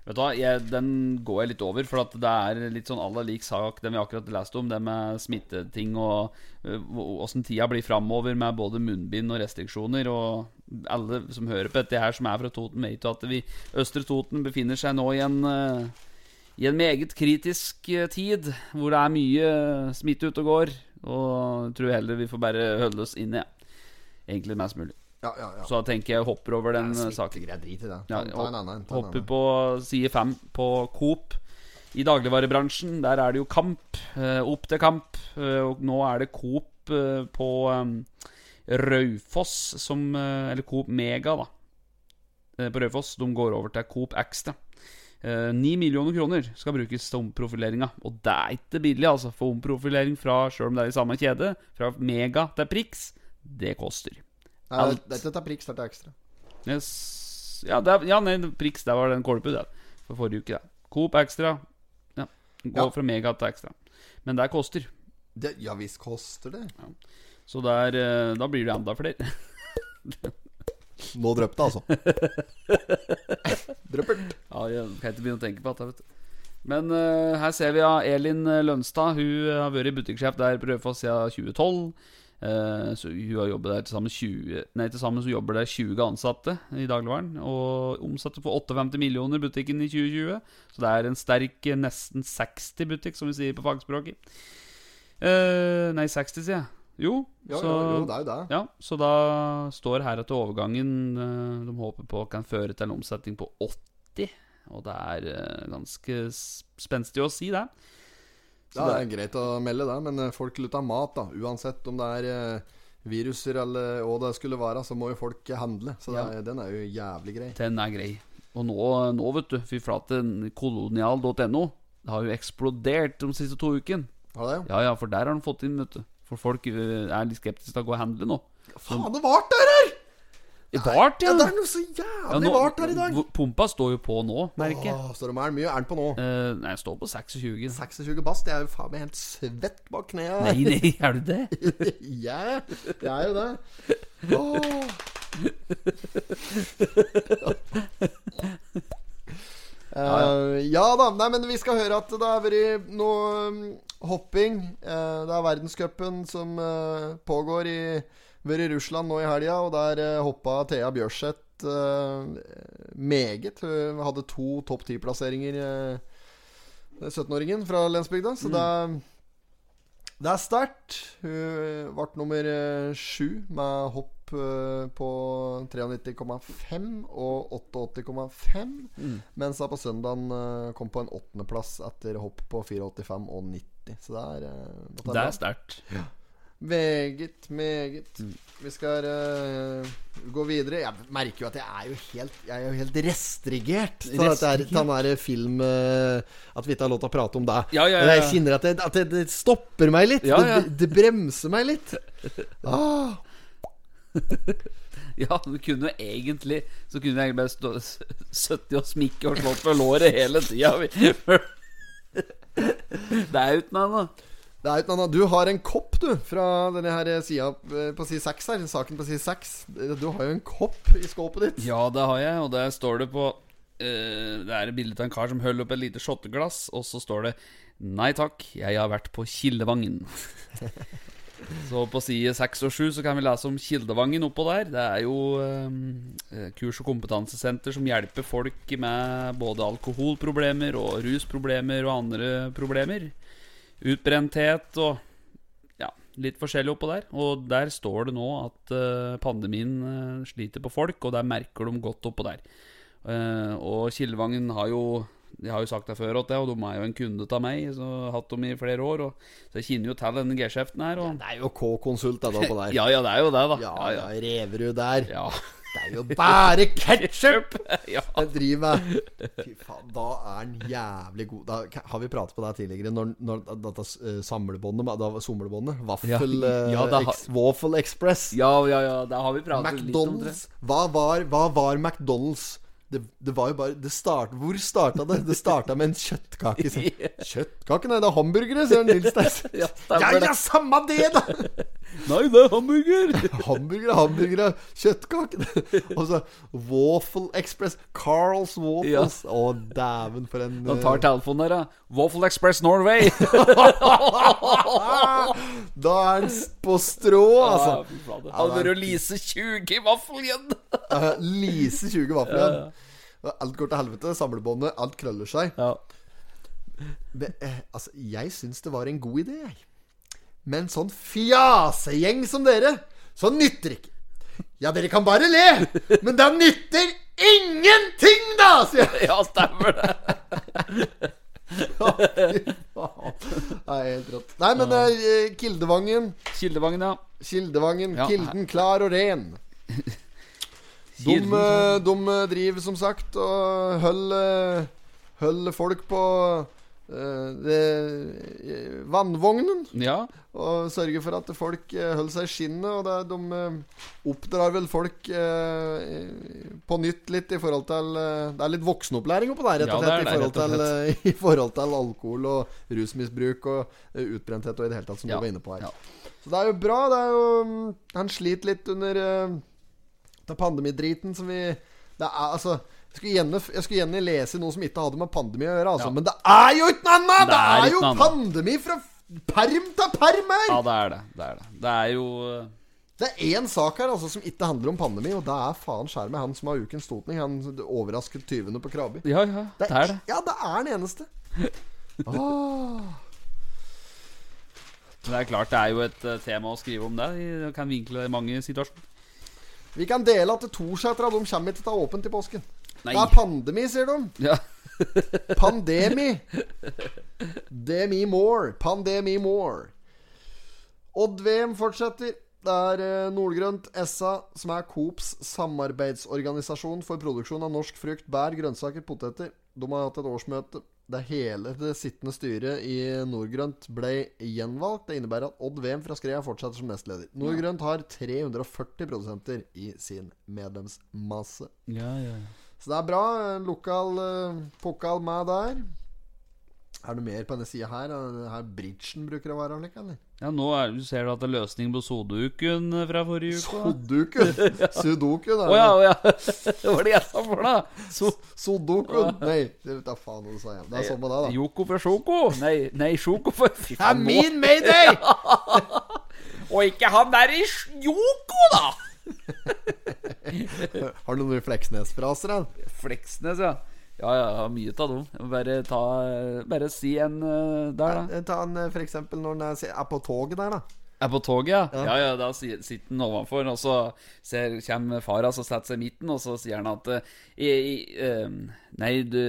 vet du hva, jeg, den går jeg litt over, for at det er litt sånn aller lik sak den vi akkurat leste om. Det med smitteting og øh, åssen tida blir framover med både munnbind og restriksjoner. Og alle som hører på dette her, som er fra Toten, vet jo at vi Østre Toten befinner seg nå i en øh, i en meget kritisk eh, tid hvor det er mye smitte ute og går. Og jeg tror heller vi får bare holde oss inne, egentlig mest mulig. Ja, ja, ja. Så da tenker jeg hopper over den eh, saken. Drit i det. Ta, ta en annen. Ta en Hopper annen. på side fem på Coop. I dagligvarebransjen, der er det jo kamp. eh, opp til kamp. eh, og nå er det Coop på Raufoss som Eller Coop Mega, da. på Raufoss. De går over til Coop Extra. Eh, millioner kroner skal brukes til omprofileringa. Og det er ikke billig, altså. For omprofilering fra, sjøl om det er i samme kjede, fra Mega til Prix, det koster. Nei, alt. det, dette er priks, dette er ekstra. Yes. Ja, det er, ja nei, priks, der var den kolbu, det. For forrige uke, der. Coop Extra. Ja. Gå Ja. fra Mega til ekstra. Men det koster. Det, ja visst koster det. Så der, eh, da blir det enda flere. Nå drøp det, altså. Drøppert. Ja, jeg kan ikke begynne å tenke på dette, vet du. Men uh, her ser vi ja, Elin Lønstad. Hun har vært butikksjef der på Raufoss siden 2012. Eh, så hun har jobbet der til sammen 20 Nei, til sammen så jobber det 20 ansatte i dagligvaren. Og omsatte for 58 millioner butikken i 2020. Så det er en sterk eh, nesten 60 butikk, som vi sier på fagspråket. Eh, nei, 60, sier jeg. Jo, Ja, så, ja, jo, det er jo det. ja, så da står her at overgangen de håper på kan føre til en omsetning på 80. Og det er ganske spenstig å si, det. Så det er greit å melde det, men folk folk ta mat, da. Uansett om det er eh, viruser eller hva det skulle være, så må jo folk handle. Så er, den er jo jævlig grei. den er grei. Og nå, nå vet du, fy flate, kolonial.no Det har jo eksplodert de siste to ukene. Har det? Ja, ja, for der har de fått inn, vet du. For folk eh, er litt skeptiske til å gå og handle nå. Faen, det vart der her! Vart, Ja, ja! det er noe så Ja, jævlig nå- vart her i dag. Pumpa står jo på nå, merker jeg. Står så de er mye er den på nå. Uh, nei, jeg står på 26. 26 bast. Jeg er jo faen meg helt svett bak knea. Nei, nei, er du det? Ja, jeg er jo det. Åh. Eh, ja da. Nei, men vi skal høre at det har vært noe um, hopping. Uh, det er verdenscupen som uh, pågår i vært i Russland nå i helga, og der uh, hoppa Thea Bjørseth eh, meget. Hun hadde to topp ti-plasseringer, uh, 17-åringen fra lensbygda. Så det det er sterkt. Hun ble nummer eh, sju med hopp eh, på 93,5 og 88,5. Mens hun på søndagen eh, kom på en åttendeplass etter hopp på 84,5 og 90. Så det er, eh, er, Det er sterkt. Meget, meget. Mm. Vi skal uh, gå videre. Jeg merker jo at jeg er jo helt Jeg er jo helt restrigert Sånn at der film uh, At vi ikke har lov til å prate om det. Ja, ja, ja. Jeg kjenner at, det, at det, det stopper meg litt. Ja, ja. Det, det bremser meg litt. Ah. Ja, du kunne jo egentlig Så kunne jeg egentlig bare stå sittet og smikke og slått på låret hele tida. Det er uten da. Det er uten annet. Du har en kopp, du, fra denne her sida eh, på side 6 her. Saken på side 6. Du har jo en kopp i skåpet ditt. Ja, det har jeg, og der står det på uh, Det er et bilde av en kar som holder opp et lite shotteglass, og så står det Nei takk, jeg har vært på Kildevangen. så på side 6 og 7 så kan vi lese om Kildevangen oppå der. Det er jo eh, kurs- og kompetansesenter som hjelper folk med både alkoholproblemer og rusproblemer og andre problemer. Utbrenthet og ja, litt forskjellig oppå der. Og der står det nå at eh, pandemien eh, sliter på folk, og der merker de godt oppå der. Eh, og Kildevangen har jo De har jo sagt det før, og de er jo en kunde av meg, så jeg har hatt dem i flere år. Og, så jeg kjenner jo til denne geskjeften her. Og, Det er jo K-konsult, det da på der. ja, ja, det er jo det, da. Ja, ja, Reverud der. ja. Det er jo bare ketsjup! ja. Jeg driver med Fy faen, da er han jævlig god. Da, har vi pratet på det tidligere? Når, når dette uh, samlebåndet Da somlebåndet Vaffel Ja, eh, ja, ex, Waffle Express. ja, ja, ja, der har vi pratet litt om det. McDonald's. Hva var, hva var McDonald's? Det, det var jo bare det start, Hvor starta det? Det starta med en kjøttkake. Så. Kjøttkake? Nei, det er hamburgere, sier Nils. Ja, Ja, ja, samme det, da! Nei, det er hamburger! Hamburgere, hamburgere, kjøttkake. altså, så Waffle Express. Carls Waffles. Å, dæven, for en Han tar eh, telefonen der, da. Waffle Express Norway. Da er han på strå, altså. Ja, fy fader. Hadde lease 20 i vaffel igjen. Lise 20 vafler. Alt går til helvete. Samlebåndet. Alt krøller seg. Ja. Men, eh, altså, jeg syns det var en god idé, jeg. Med en sånn fjasegjeng som dere, så nytter ikke. Ja, dere kan bare le, men det nytter ingenting, da! sier jeg. ja, stemmer det. ja. Det er helt rått. Nei, men eh, Kildevangen, Kildevangen, ja. Kildevangen, Ja. Kilden klar og ren. De, eh, de eh, driver som sagt og holder Holder folk på eh, det, eh, vannvognen. Ja. Og sørger for at folk eh, holder seg i skinnet. Og det, de eh, oppdrar vel folk eh, på nytt litt i forhold til eh, Det er litt voksenopplæring oppå der, rett Ja, og slett. er det det, i, forhold til, eh, I forhold til alkohol og rusmisbruk og eh, utbrenthet og i det hele tatt, som Ja, du var inne på her. ja. Så det er jo bra. Det er jo mm, Han sliter litt under uh, pandemidriten som vi Det er altså jeg skulle, gjerne, jeg skulle gjerne lese noe som ikke hadde med pandemi å gjøre, altså. Ja. Men det er jo ikke noe annet! Det, Det er er, jo pandemi fra perm til perm her! ja, det er det. Det er det. Det er jo eh, Det er én sak her altså som ikke handler om pandemi, og det er faen skjermet han som har ukens totning. Han overrasket tyvene på Krabi. Ja, ja. Det er det. Ja, det er den eneste. Åh. Det er klart, det er jo et eh, tema å skrive om det. Jeg kan vinkle det i mange situasjoner. Vi kan dele at Torsetra de kommer ikke til å ta åpent i påsken. Nei. Det er pandemi, sier de. Ja. Pandemi. Demi more. Pandemi more. Odd-VM fortsetter. Det er eh, Nordgrønt SA, som er Coops samarbeidsorganisasjon for produksjon av norsk frukt, bær, grønnsaker, poteter. De har hatt et årsmøte der hele det sittende styret i Nordgrønt ble gjenvalgt. Det innebærer at Odd VM fra Skrea fortsetter som nestleder. Nordgrønt har 340 produsenter i sin medlemsmasse. Ja, ja, ja. Så det er bra. Lokal uh, pokal med der. Er det mer på denne sida her? Er Her bridgen bruker å være Like, eller? ja nå er, du ser du at det er løsning på soduken eh, fra forrige uke. da. Sudoku. er det Å ja, oh, ja. Det var det jeg sa for deg. So sodokun? Nei, det vet jeg faen hva du sa igjen. Det er sånn med deg, da. Joko for Sjoko. Nei, nei, Sjoko for Fy Det er faen, min mayday! Og ikke han der i sjoko, Joko, da! Har du noen Fleksnes-fraser, da? Fleksnes, ja. Ja, ja, har mye av dem. Bare, ta, bare si en uh, der, da. Ta en eh, for eksempel når han er, på toget der, da. Er på toget, ja? Ja, ja, da sitter han overfor, og så ser, kommer far hans og setter seg i midten, og så sier han at eh, i, i, uh, Nei, du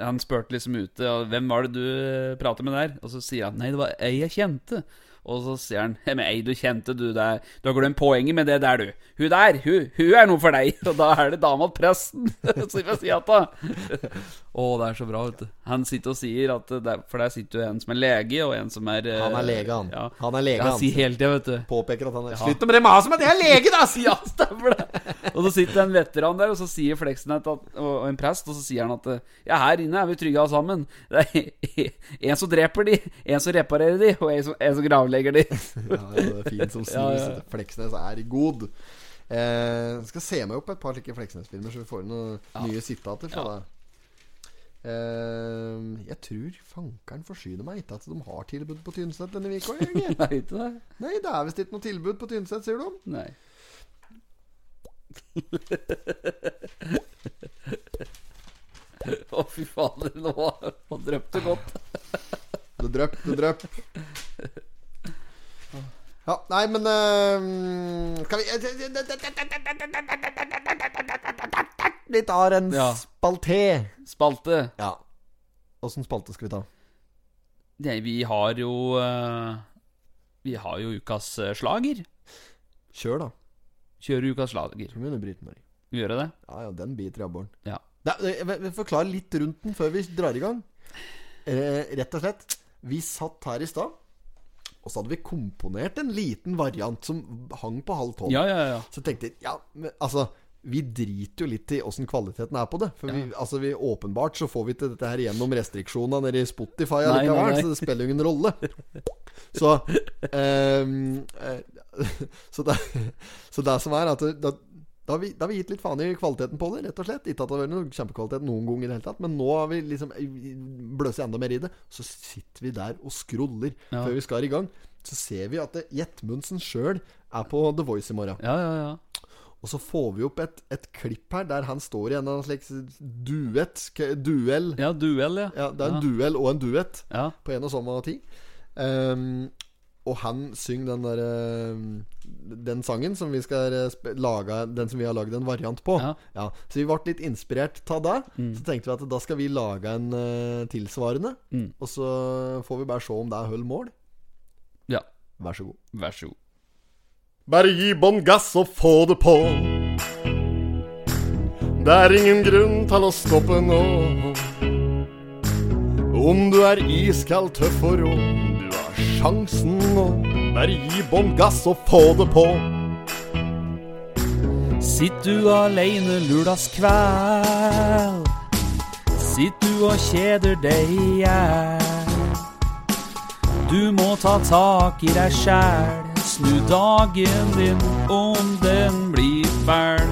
Han spurte liksom ute Hvem var det du prater med der? Og så sier han Nei, det var ei jeg kjente. Og så sier han Men ei, du kjente du deg Du har glemt poenget med det der, du. Hun der, hun, hun er noe for deg. Og da er det dama til presten som vil si at da. Å, det er så bra, vet du. Han sitter og sier at det er, For der sitter jo en som er lege, og en som er eh, Han er lege, han. Ja. Han er lege, Han han. sier hele tida, vet du. Påpeker at han er Slutt med det maset med det er lege, da! sier han, stemmer det. Og så sitter en veteran der, og så sier Fleksnes og, en prest, og så sier han at Ja, her inne er vi trygge alle sammen. Det er en som dreper de, en som reparerer de, og en som, en som gravlegger de. Ja, ja, det er fint som Ja, ja. Fleksnes er god. Eh, skal se meg opp et par slike Fleksnes-filmer, så vi får noen nye sitater fra Ja. deg. Eh, jeg tror fankeren forsyner meg ikke at de har tilbud på Tynset denne uka. Nei, det? Nei, det er visst ikke noe tilbud på Tynset, sier du? Nei. Å, fy fader, nå, nå drømte du godt. Det drøp, det drøpp. Ja, nei, men eh, Skal vi Vi tar en Ja. spalte. Spalte. Ja. Åssen spalte skal vi ta? Nei, vi har jo eh, Vi har jo ukas eh, slager. Kjør, da. Kjører ukas slager. Vi begynner Britt-Marie. Gjøre det? Ja, ja, den biter i abboren. Ja. Forklare litt rundt den før vi drar i gang. Eh, rett og slett, vi satt her i stad, og så hadde vi komponert en liten variant som hang på halv tolv. Ja, ja, ja. Så tenkte jeg ja, men, altså vi driter jo litt i åssen kvaliteten er på det. For vi, altså, vi, åpenbart så får vi ikke dette her gjennom restriksjonene nede i Spotify allikevel, så det spiller jo ingen rolle. Så um, eh, så, det, så det som er at det, da, har vi, da har vi gitt litt faen i kvaliteten på det, rett og slett. Ikke at det har vært noen kjempekvalitet noen gang i det hele tatt, men nå har vi liksom bløst enda mer i det. Så sitter vi der og scroller Ja. før vi skal i gang. Så ser vi at det- Jetmundsen sjøl er på The Voice i morgen. Ja, ja, ja. Og så får vi opp et, et klipp her der han står i en slags duett Duell. Ja, duell, ja. Ja, det er en Ja. duell og en duett Ja. på en og samme tid. Ehm, og han synger den der ehm, Den sangen som vi skal eh, lage Den som vi har lagd en variant på. Ja. Så vi ble litt inspirert av det. Så tenkte vi at da skal vi lage en uh, tilsvarende. Mm. Og så får vi bare se om det er hull mål. ja. Vær så god. Vær så god. Bare gi bånn gass og få det på. Det er ingen grunn til å stoppe nå. Om du er iskald, tøff og rå, sjansen nå. Bare gi bånn gass og få det på. Sitt du aleine lørdagskveld. Sitt du og kjeder deg i hjel. Du må ta tak i deg sjæl. Snu dagen din om den blir fæl.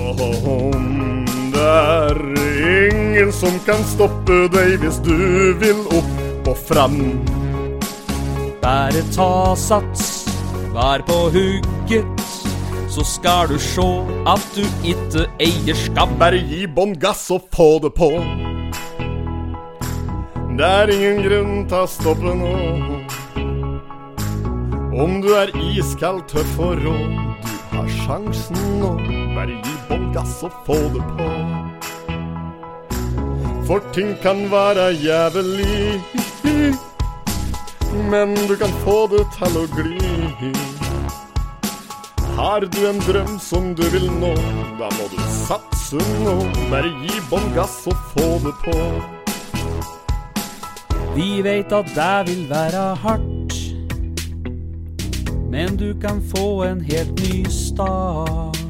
Om det er ingen som kan stoppe deg hvis du vil opp og fram. Bare ta sats, vær på hugget, så skal du sjå at du ikke eier skam. Bare gi bånn gass og få det på. Det er ingen grunn til å stoppe nå. Om du er iskald, tøff og rå, du har sjansen nå. Bare gi bånn gass og få det på. For ting kan være jævlig, men du kan få det til å gli. Har du en drøm som du vil nå, da må du satse nå. Bare gi bånn gass og få det på. Vi veit at det vil være hardt, men du kan få en helt ny start.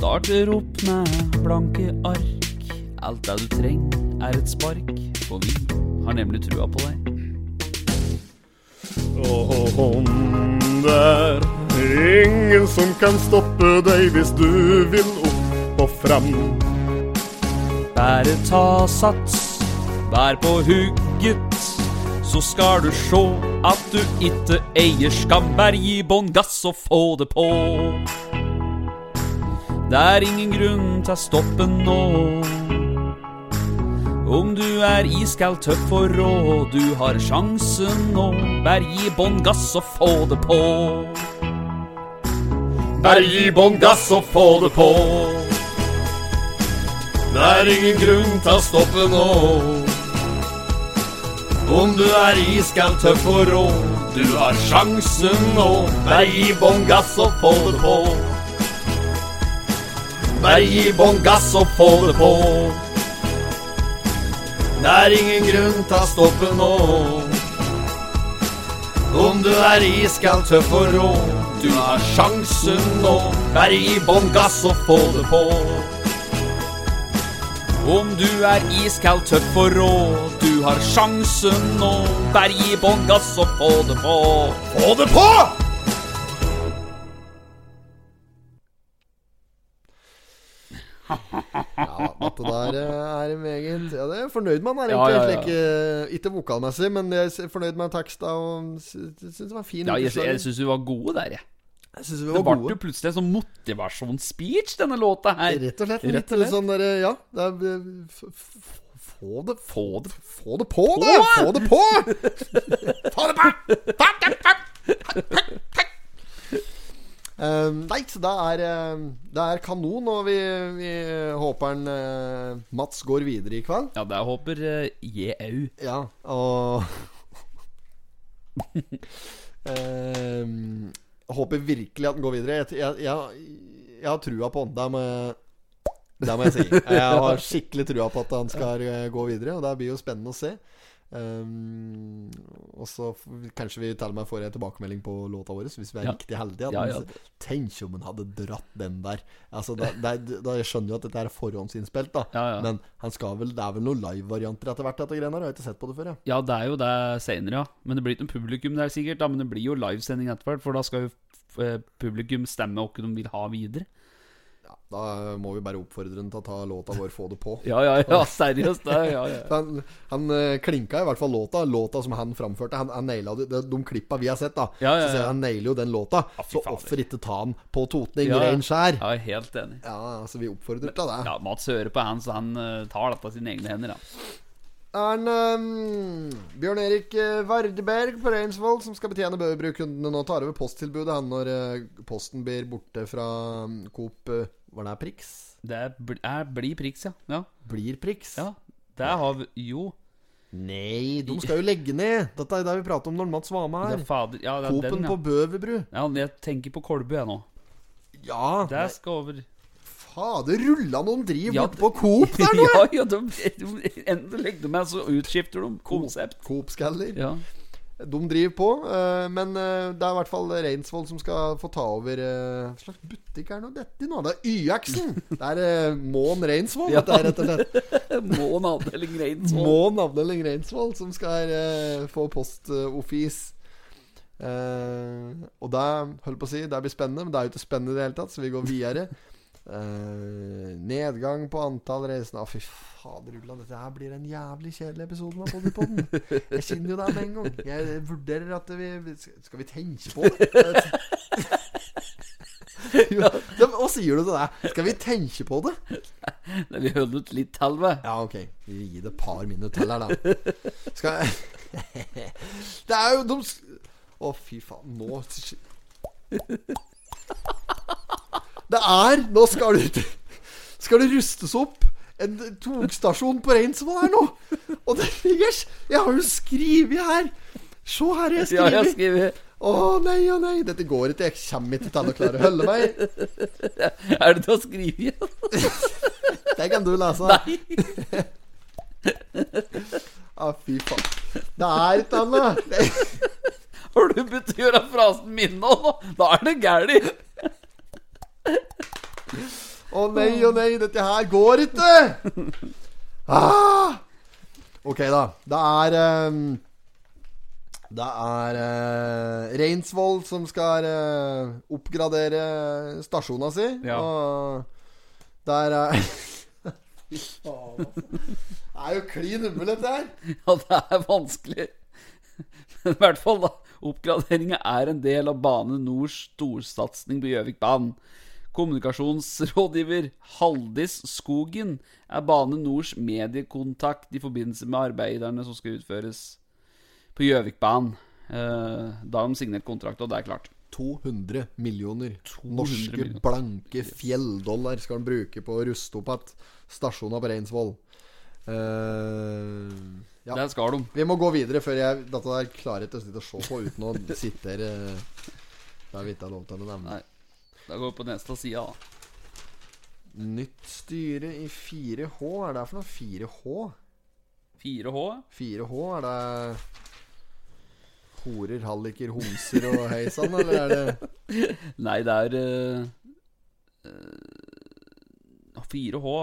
Opp med blanke ark. Alt det du trenger, er et spark, for vi har nemlig trua på deg. Og oh, det er ingen som kan stoppe deg hvis du vil opp og fram. Bare ta sats, vær på hugget, så skal du sjå at du ikke eier skam. Bare gi bånn gass og få det på. Det er ingen grunn til å stoppe nå. Om du er iskald, tøff og rå, du har sjansen nå. Bare gi bånn gass og få det på. Bare gi bånn gass og få det på. Det er ingen grunn til å stoppe nå. Om du er iskald, tøff og rå, du har sjansen nå. Bare gi bånn gass og få det på. Bare gi bånn gass og få det på. Det er ingen grunn til å stoppe nå. Om du er iskald, tøff og rå, du har sjansen nå. Bare gi bånn gass og få det på. Om du er iskald, tøff og rå, du har sjansen nå. Bare gi bånn gass og få det på. Få det på! Ja, dette der eh, er meget Ja, det er jeg fornøyd med han er egentlig. ja, ja. Slik, eh, ikke vokalmessig, men jeg er fornøyd med teksta og syns det var fin. Ja, jeg, jeg syns du var gode der, jeg. Jeg vi Det ble jo plutselig en sånn motivasjonsspeech, denne låta her. Rett og slett. Rett og slett. sånn der, Ja, det er eh, Få det Få det Få det på, da! Få det på! Få det på! Eh, nei, så det er, eh, det er kanon, og vi, vi håper en, eh, Mats går videre i kveld. Ja, det håper jeg au. Ja, og eh, håper virkelig at den går videre. Jeg, jeg, jeg, jeg har trua på han. Det må, det må jeg si. Jeg har skikkelig trua på at han skal eh, gå videre, og det blir jo spennende å se. Um, og så kanskje vi til og med får en tilbakemelding på låta vår, hvis vi er Ja. riktig heldige. Ja, ja. Tenk om han hadde dratt den der. Altså, da, da, da Jeg skjønner jo at dette er forhåndsinnspilt, da. Men han skal vel, det er vel noen live-varianter etter hvert? Dette greiene her Jeg har ikke sett på det før. Ja. Ja, det er jo det senere, ja. Men det blir ikke noe publikum der sikkert. da Men det blir jo livesending etter hvert, for da skal jo eh, publikum stemme hva de vil ha videre. Ja, da må vi bare oppfordre han til å ta låta vår 'Få det på'. Ja, ja, ja, seriøst. Ja, ja. Han, han eh, klinka i hvert fall låta. Låta som han framførte. Han, han naila. De, de klippa vi har sett, da. Ja, ja, Så ser han nailer jo den låta. Ja, så hvorfor ikke ta han på Totning, Ja, ja. rein skjær? Jeg er helt enig. Ja, Så vi oppfordrer til det. Ja, Mats hører på han, så han eh, tar dette i sine egne hender. da. Er han ehm, Bjørn Erik eh, Vardeberg på Reinsvoll som skal betjene Bøverbru-kundene nå, tar over posttilbudet han når uh, posten blir borte fra um, Coop eh, Var det Prix? Det er, bl- er, blir Prix, ja. ja. Blir Prix? Ja, det har vi Jo. Nei, de skal jo legge ned. Dette er det vi prater om når Mats var med her. er fader Ja, Coop-en den, på ja. Bøverbru. ja. Jeg tenker på Kolbu, jeg nå. Ja, Det skal over fader, rulla noen driv Ja, borte på Coop der nå! ja, ja, de, de, enten legger de meg, så utskifter de konsept. Coop-skaller. Ja. De driver på, eh, men eh, det er i hvert fall Reinsvoll som skal få ta over eh, Hva slags butikk er nå dette nå? Det er YX-en! Det er Mån Reinsvoll, Ja. er rett og slett. Mån avdeling Reinsvoll. Mån avdeling Reinsvoll som skal få post-offis. Eh, og det holdt på å si Det blir spennende, men det er jo ikke spennende i det hele tatt, så vi går videre. Eh, nedgang på antall reisende Å, fy fader, Ulla. Dette her blir en jævlig kjedelig episode med Poddypodden. Jeg kjenner jo det med en gang. Jeg vurderer at vi Skal vi tenke på det? Ja, Hva sier du til det? Skal vi tenke på det? Vi holder ut litt til. Ja, ok. Vi gir det et par minutter til her, da. Skal Det er jo de Å, fy faen. Nå Det er Nå skal det Skal det rustes opp en togstasjon på Reinsvoll her nå. Og det ligger Jeg har jo skrevet her. Se her, jeg Ja, jeg skriver. skriver Å nei, å nei. Dette går ikke. Jeg kommer ikke til å klare å holde meg. Er det til å skrive igjen? Det kan du lese. Nei. Å, fy faen. Det er ikke annet. Har du begynt å gjøre frasen min nå? Da er det gærent. Å nei, å nei, dette her går ikke! Ah! Ok, da. Det er um, Det er uh, Reinsvoll som skal uh, oppgradere stasjona si. Ja. Og der er Fy faen, altså. Det er jo klin umulig, dette her. Ja, det er vanskelig. Men i hvert fall, da. Oppgraderinga er en del av Bane Nors storsatsing på Gjøvikbanen. Kommunikasjonsrådgiver Haldis Skogen er Bane Nors mediekontakt i forbindelse med arbeiderne som skal utføres på Gjøvikbanen. Eh, da har de signert kontrakt, og det er klart. 200 millioner 200 norske millioner. blanke fjelldollar skal han bruke på å ruste opp igjen stasjonen på Reinsvoll. Uh, Ja. Det skal de. Vi må gå videre før jeg Dette der klarer jeg ikke å se på uten å sitte her eh, vi ikke lov til å nevne. Nei. Da går vi på neste side, da. Nytt styre i 4H. Hva er det for noe? 4H? 4H. 4H, er det horer, halliker, homser og hei sann, eller er det Nei, det er uh, uh, 4H.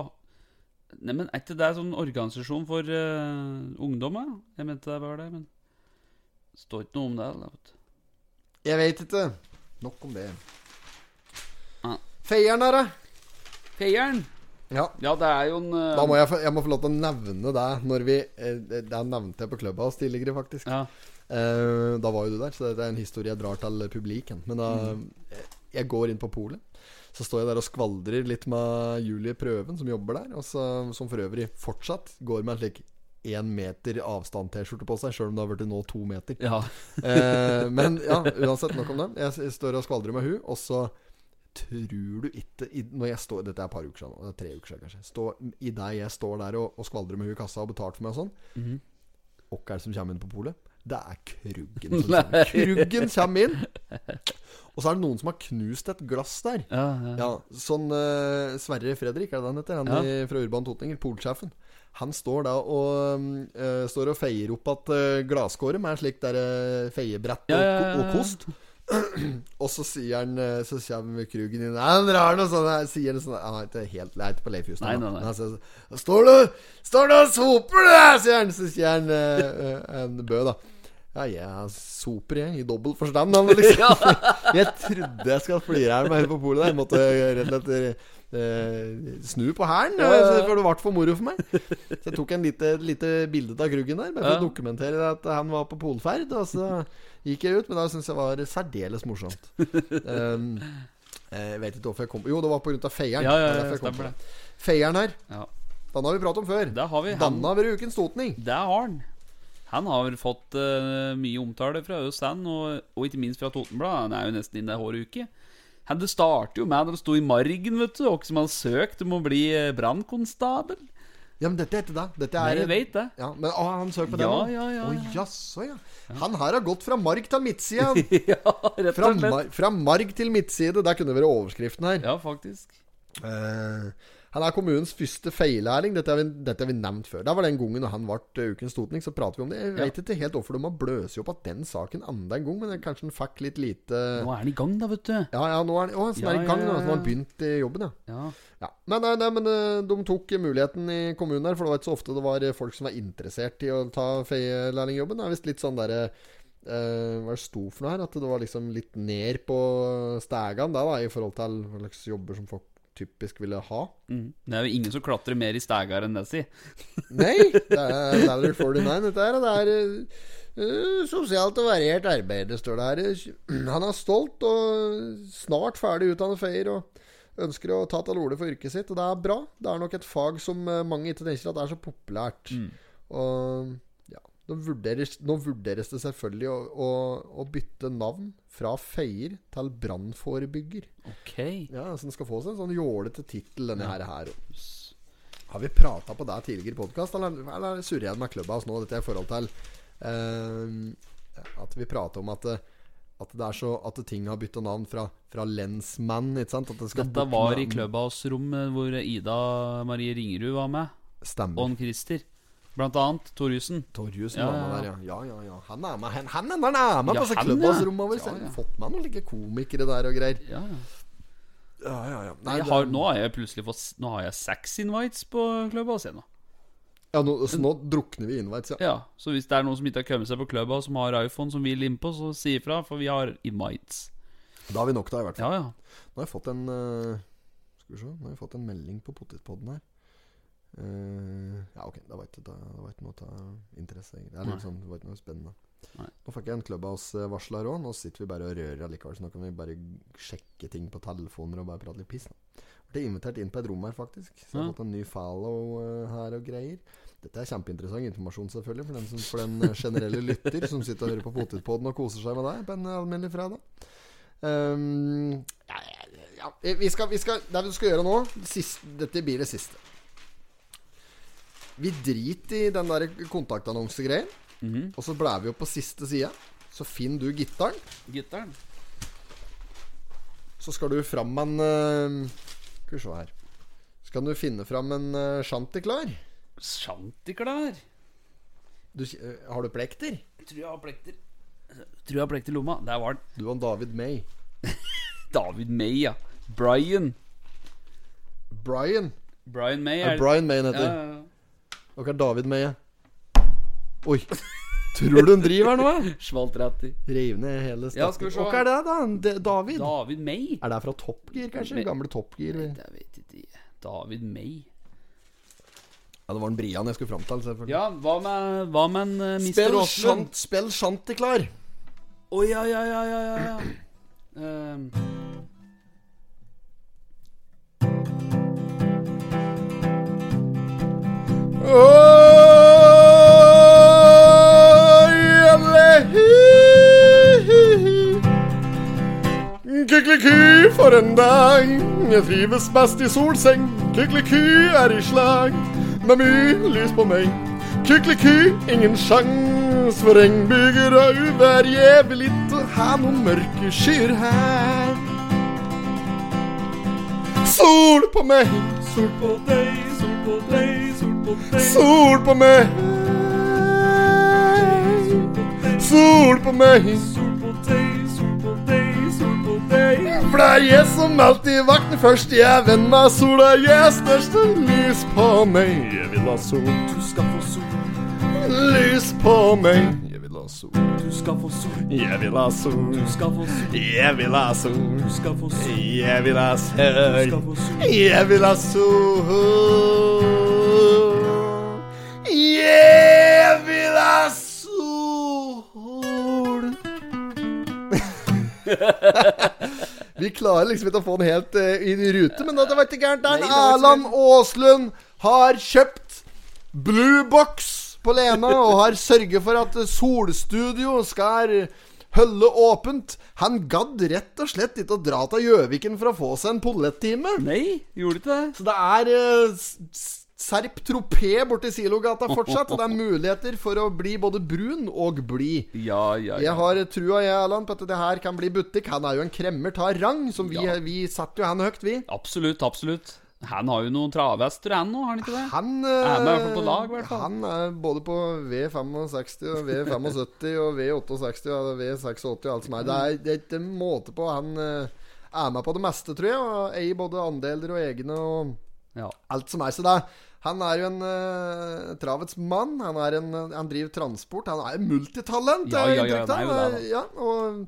Neimen, Er ikke det sånn organisasjon for uh, ungdom? Jeg mente det var det, men det står ikke noe om det. Eller? Jeg vet ikke. Nok om det. Feieren her, da? Feieren! Ja. Ja, det er jo en uh... Da må jeg, jeg må få lov til å nevne det når vi eh, Det nevnte jeg på Clubhouse tidligere, faktisk. Ja. Uh, da var jo du der, så det er en historie jeg drar til publiken. Men da mm. Jeg går inn på polet. Så står jeg der og skvaldrer litt med Julie Prøven, som jobber der. Og så, som for øvrig fortsatt går med en slik én meter avstand-T-skjorte på seg, sjøl om det har blitt nå to meter. ja. Eh, men ja, uansett, nok om det. Jeg står og skvaldrer med hun, og så tror du ikke Når jeg står Dette er et par uker siden, det er tre uker siden kanskje. Stå, I deg jeg står der og, og skvaldrer med hun i kassa og betalt for meg og sånn, Mhm. hvem er det som kommer inn på polet? Det er Kruggen som kommer. Kruggen kommer inn. Og så er det noen som har knust et glass der. Ja, ja. Ja, sånn uh, Sverre Fredrik, er det han heter? Han Ja. i, fra Urban Totninger, polsjefen. Han står da og uh, Står og feier opp at uh, glasskåret med slik der uh, feiebrett og, og kost. og så sier han eh, Så kommer Krugen inn Nei, Han drar noe sånn her, Sier noe sånn Han er ikke helt er ikke på Leif Juster. Nei, nei, nei. Han sier, Står du Står du og soper, du der, sier han. Så sier han uh, en Bø, da. Ja, jeg soper, jeg. I dobbelt forstand, han, liksom. jeg trodde jeg skulle flire her med på polet der. Jeg måtte rett og slett snu på hælen, eh, for det ble for moro for meg. Så jeg tok en lite, lite bilde av Kruggen der, bare for å dokumentere at han var på polferd. Og så gikk jeg ut, men da syntes jeg var særdeles morsomt. Um, jeg vet ikke hvorfor jeg kom Jo, det var av feieren. Ja, ja, ja, stemmer det. Feieren her, Ja. den har vi pratet om før. Det har vi. Den har vært ukens totning. det har han. Han har fått uh, mye omtale fra oss, og, og ikke minst fra Totenbladet. Han er jo nesten inne hver uke. Det starter jo med når det sto i margen, vet du, Og som hadde søkt om å bli eh, brannkonstabel. Ja, men dette heter det. Dette Nei, er jeg vet det. Ja, men å, han søker på det Ja, nå? ja, ja, Å, ja. jaså, ja. Han her har gått fra mark til midtside. ja, rett og slett. mar fra marg til midtside. Der kunne det vært overskriften her. Ja, faktisk. Eh, han er kommunens første feilærling. Dette har vi, dette har vi nevnt før. Da var den gangen han ble eh, ukens totning, så prater vi om det. Jeg vet ikke helt hvorfor de har bløst opp at den saken enda en gang, men det- kanskje han fikk litt lite Nå er han i gang, da, vet du. Ja, ja, nå er han, å, så er han Ja, i gang, ja, ja, Så nå har han begynt i jobben, ja. Ja. Ja. Men, nei, nei, men eh, de tok muligheten i kommunen her, for det var ikke så ofte det var eh, folk som var interessert i å ta feielærlingjobben. Det er visst litt sånn derre Uh, Hva er det sto for noe her? At det var liksom litt ned på stegene da, da, i forhold til hva slags jobber som folk typisk ville ha. Mm. Det er jo ingen som klatrer mer i stegar enn det. Nei, det er Ladder 49 dette her. og Det er Uh, sosialt og variert arbeid, det står det her. Han er stolt og snart ferdig utdannet feier og ønsker å ta til orde for yrket sitt, og det er bra. Det er nok et fag som eh, mange ikke tenker at er så populært. Og ja, nå vurderes, nå vurderes det selvfølgelig å, å, å bytte navn fra feier til brannforebygger. Ok. Ja, så den skal få seg en sånn jålete tittel, denne her. her. Har vi prata på det tidligere i podkast, eller, eller surrer jeg med Clubhouse nå? Dette er i forhold til eh, at vi prater om at, det- at det er så At ting har bytta navn fra, fra lensmann, ikke sant? At det skal Dette var i i Clubhouse-rommet hvor Ida Marie Ringerud var med. Stemmer. Og Christer. Blant annet Torjussen. Torjussen Ja, var med der, ja. Ja, ja, ja. Han er med, han, han, han er med Ja, på han, Clubhouse-rommet vårt. ja. Ja. Fått med noen like komikere der og greier. Ja, ja. Ja, ja, ja. Nei, har, nå har jeg plutselig fått Nå har jeg seks invites på Clubhouse ennå. ja, nå, så nå drukner vi invites, ja. Ja, så hvis det er noen som ikke har kommet seg på Clubhouse, som har iPhone, som vil innpå, så si ifra, for vi har invites. Da har vi nok da, i hvert fall. Ja, ja. Nå har jeg fått en uh, Skal vi se Nå har jeg fått en melding på potetpodden her. Eh, ja, ok. Det var ikke, det var ikke noe av interesse, egentlig. Sånn, det var ikke noe spennende. Nei. Nå fikk jeg en Clubhouse-varsler òg. Nå sitter vi bare og rører allikevel, så nå kan vi bare sjekke ting på telefoner og bare prate litt piss. Nå. Ble invitert inn på et rom her, faktisk. Så jeg har fått en ny follow eh, her og greier. Dette er kjempeinteressant informasjon, selvfølgelig, for den, som, for den eh, generelle lytter som sitter og hører på Potetpodden og koser seg med deg på en eh, alminnelig fredag. Um, ja, ja, ja. Vi skal, vi skal, det vi skal gjøre nå siste, Dette blir det siste. Vi driter i den der kontaktannonsegreien. Mhm. Og så blæver vi opp på siste side. Så finner du gitaren. Gitaren. Så skal du fram med en eh, Skal vi se her. Så kan du finne fram en uh, shantiklar. Shantiklar. Du, eh, har du plekter? Tror jeg har plekter. Tror jeg har plekter i lomma. Der var den. Du og David May. David May, ja. Brian. Brian. Brian May er Brian May heter Ja, ja, ja. Hva er David May? Oi. Tror du han driver her nå? eh? Smalt rett i. Reiv ned hele Ja, skal vi se. Hva er det, da? D David? David May? Er det fra Top Gear, kanskje? Gamle Top Gear? Jeg vet ikke. David May. Ja, det var en Brian jeg skulle fram til, selvfølgelig. Ja, hva med, hva med en uh, Mr. Spill, Aaslund? shant, spill Shantiklar. Å ja, ja, ja, ja, ja, ja. Ehm, Kykeliky for en dag. Jeg trives best i solseng. Kykeliky er i slag med mye lys på meg. Kykeliky, ingen sjans for regnbyger og uvær. Jeg vil ikke ha noen mørke skyer her. Sol på meg, sol på deg, sol på deg, sol på meg. Sol på meg. For det er jeg som alltid vakner først. Jeg er venn med sola, jeg er største lys på meg. Jeg vil ha sol. Du skal få sol. Lys på meg. Jeg vil ha sol. du skal få sol. Jeg vil ha sol. Du skal få sol. Jeg vil ha sol. Du skal få sol. Jeg vil ha Du skal få sol. Jeg vil ha sol. Ha sol. Vi klarer liksom ikke å få den helt inn i rute, men det var ikke gærent. Der Erland Aaslund har kjøpt Blue Box på Lena og har sørget for at Solstudio skal holde åpent. Han gadd rett og slett ikke å dra til Gjøviken for å få seg en pollettime. Nei, gjorde ikke det? Så det er eh, s- Serp Tropé borti Silogata fortsatt, og det er muligheter for å bli både brun og blid. Ja, ja, Jeg har trua, jeg, Erland, på at det her kan bli butikk. Han er jo en kremmer av rang, som vi, Ja. vi setter jo han høyt, vi. Absolutt, absolutt. Han har jo noen travhester, han nå, har han ikke det? Han Er med på lag, hvert fall. Han er både på V65 og V75 og V68 og V86 og alt som er. Det er, det er ikke måte på. Han eh, er med på det meste, tror jeg. Og eier både andeler og egne og Ja. alt som er. Så det er, han er jo en uh, travets mann. Han, er en, han driver transport. Han er multitalent. Ja, har ja, ja, er jo det, ja, og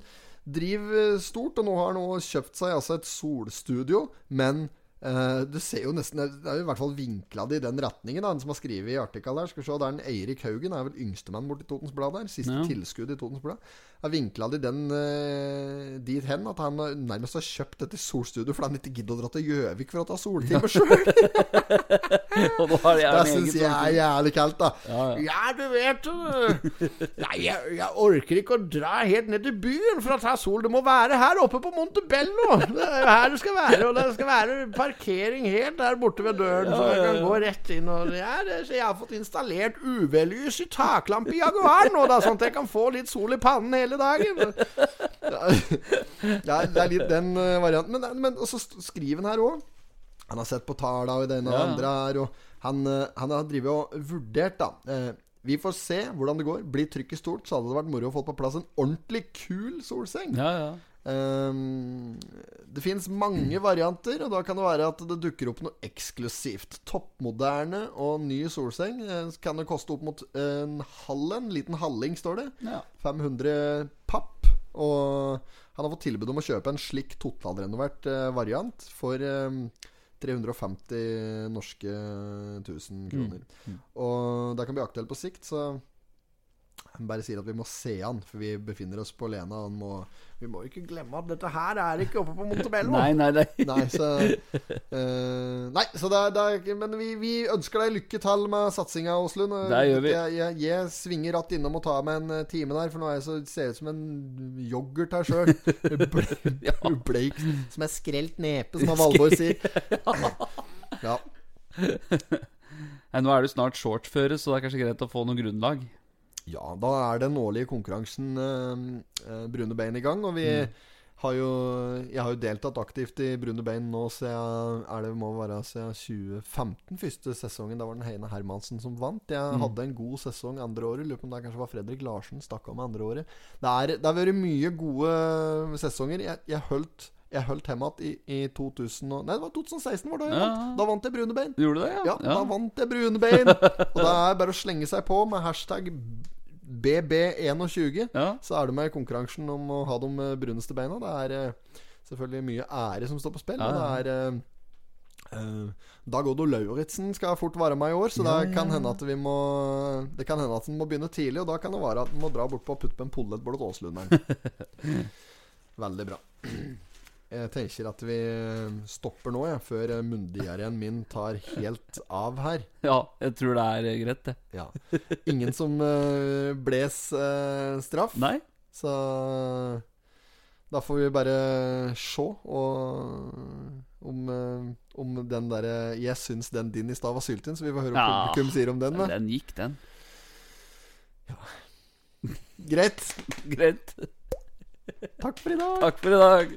driver stort. Og nå har han kjøpt seg altså et solstudio, men Uh, du ser jo nesten Det er jo i hvert fall vinkla det i den retningen. Han som har skrevet i artikkelen der. Skal vi se, det er en Eirik Haugen, er vel yngstemann borti Totens Blad der. Siste Ja. tilskudd i Totens Blad. Har vinkla det i den uh, dit hen at han nærmest har kjøpt dette solstudioet fordi han ikke gidder å dra til Gjøvik for å ta soltimer sjøl. Har jeg Det syns jeg er jævlig kaldt, da. Ja, ja. Ja, du vet du. Nei, jeg, jeg orker ikke å dra helt ned til byen for å ta sol. Det må være her oppe på Montebello. Det er her det skal være. Og det skal være parkering helt der borte ved døren, så jeg kan gå rett inn. Og ja, det, så jeg har fått installert UV-lys i taklampe i Jaguaren nå, da, sånn at jeg kan få litt sol i pannen hele dagen. Ja, det er litt den uh, varianten. Men, men også han her òg. Han har sett på tala og det ene og det Ja. andre her. Og han, eh, han har drevet og vurdert, da. Eh, vi får se hvordan det går. Blir trykket stort, så hadde det vært moro å få på plass en ordentlig kul solseng. Ja, ja. Ehm, det fins mange varianter, og da kan det være at det dukker opp noe eksklusivt. Toppmoderne og ny solseng eh, kan det koste opp mot en halv en. Liten halling, står det. Ja. 500 papp. Og han har fått tilbud om å kjøpe en slik totalrenovert eh, variant for eh, 350 norske 1000 kroner. Og det kan bli aktuelt på sikt, så han bare sier at vi må se han, for vi befinner oss på Lena. Han må, vi må ikke glemme at dette her er ikke oppe på Montebello. Nei, nei, nei. Nei, så uh, Nei, så det er, det er Men vi, vi ønsker deg lykke til med satsinga, Åslund. Det gjør vi. Jeg, jeg, jeg svinger ratt innom og tar meg en time der, for nå er jeg så, ser jeg ut som en yoghurt her sjøl. Bleik som er skrelt nepe, som Valborg sier. Ja. Nei, nå er det snart shortføre, så det er kanskje greit å få noe grunnlag. Ja, da er den årlige konkurransen eh, eh, Brune bein i gang. Og vi har jo Jeg har jo deltatt aktivt i Brune bein nå siden er det må være siden 2015. Første sesongen. Da var det Heine Hermansen som vant. Jeg hadde en god sesong andre året. Lurer på om det kanskje var Fredrik Larsen stakk av med andre året. Det, er, det har vært mye gode sesonger. Jeg, jeg holdt jeg holdt hjemme igjen i, i 2000 og, Nei, det var 2016 var det jeg Ja. vant. Da vant jeg Brune bein. Gjorde du det, ja? Ja, da vant jeg brune bein. Og det er bare å slenge seg på med hashtag BB21. Ja. Så er du med i konkurransen om å ha de eh, bruneste beina. Det er eh, selvfølgelig mye ære som står på spill. Og det Ja, er Uh, Dag Oddo Lauritzen skal fort være med i år, så det kan hende at vi må Det kan hende at en må begynne tidlig, og da kan det være at en må dra bort på og putte på en pollettboll til Åslunderen. Veldig bra. Jeg tenker at vi stopper nå, jeg, før eh, munndiareen min tar helt av her. ja, jeg tror det er eh, greit, det. Ja. Ingen som bles eh, straff. Nei? Så da får vi bare se og om, eh, om den derre Jeg syns den din i stad var syltynn, så vi får høre hva Ja. publikum sier om den. Da. Den gikk, den. Greit. Greit. Takk for i dag. Takk for i dag.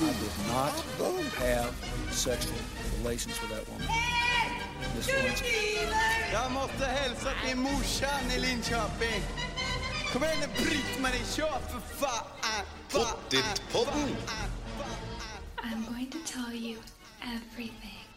We would not have sexual relations with that woman. Jag måste hälsa till morsan i Linköping. Kom igen nu Britt-Marie, kör för fan! Pottitpodden. I'm going to tell you everything.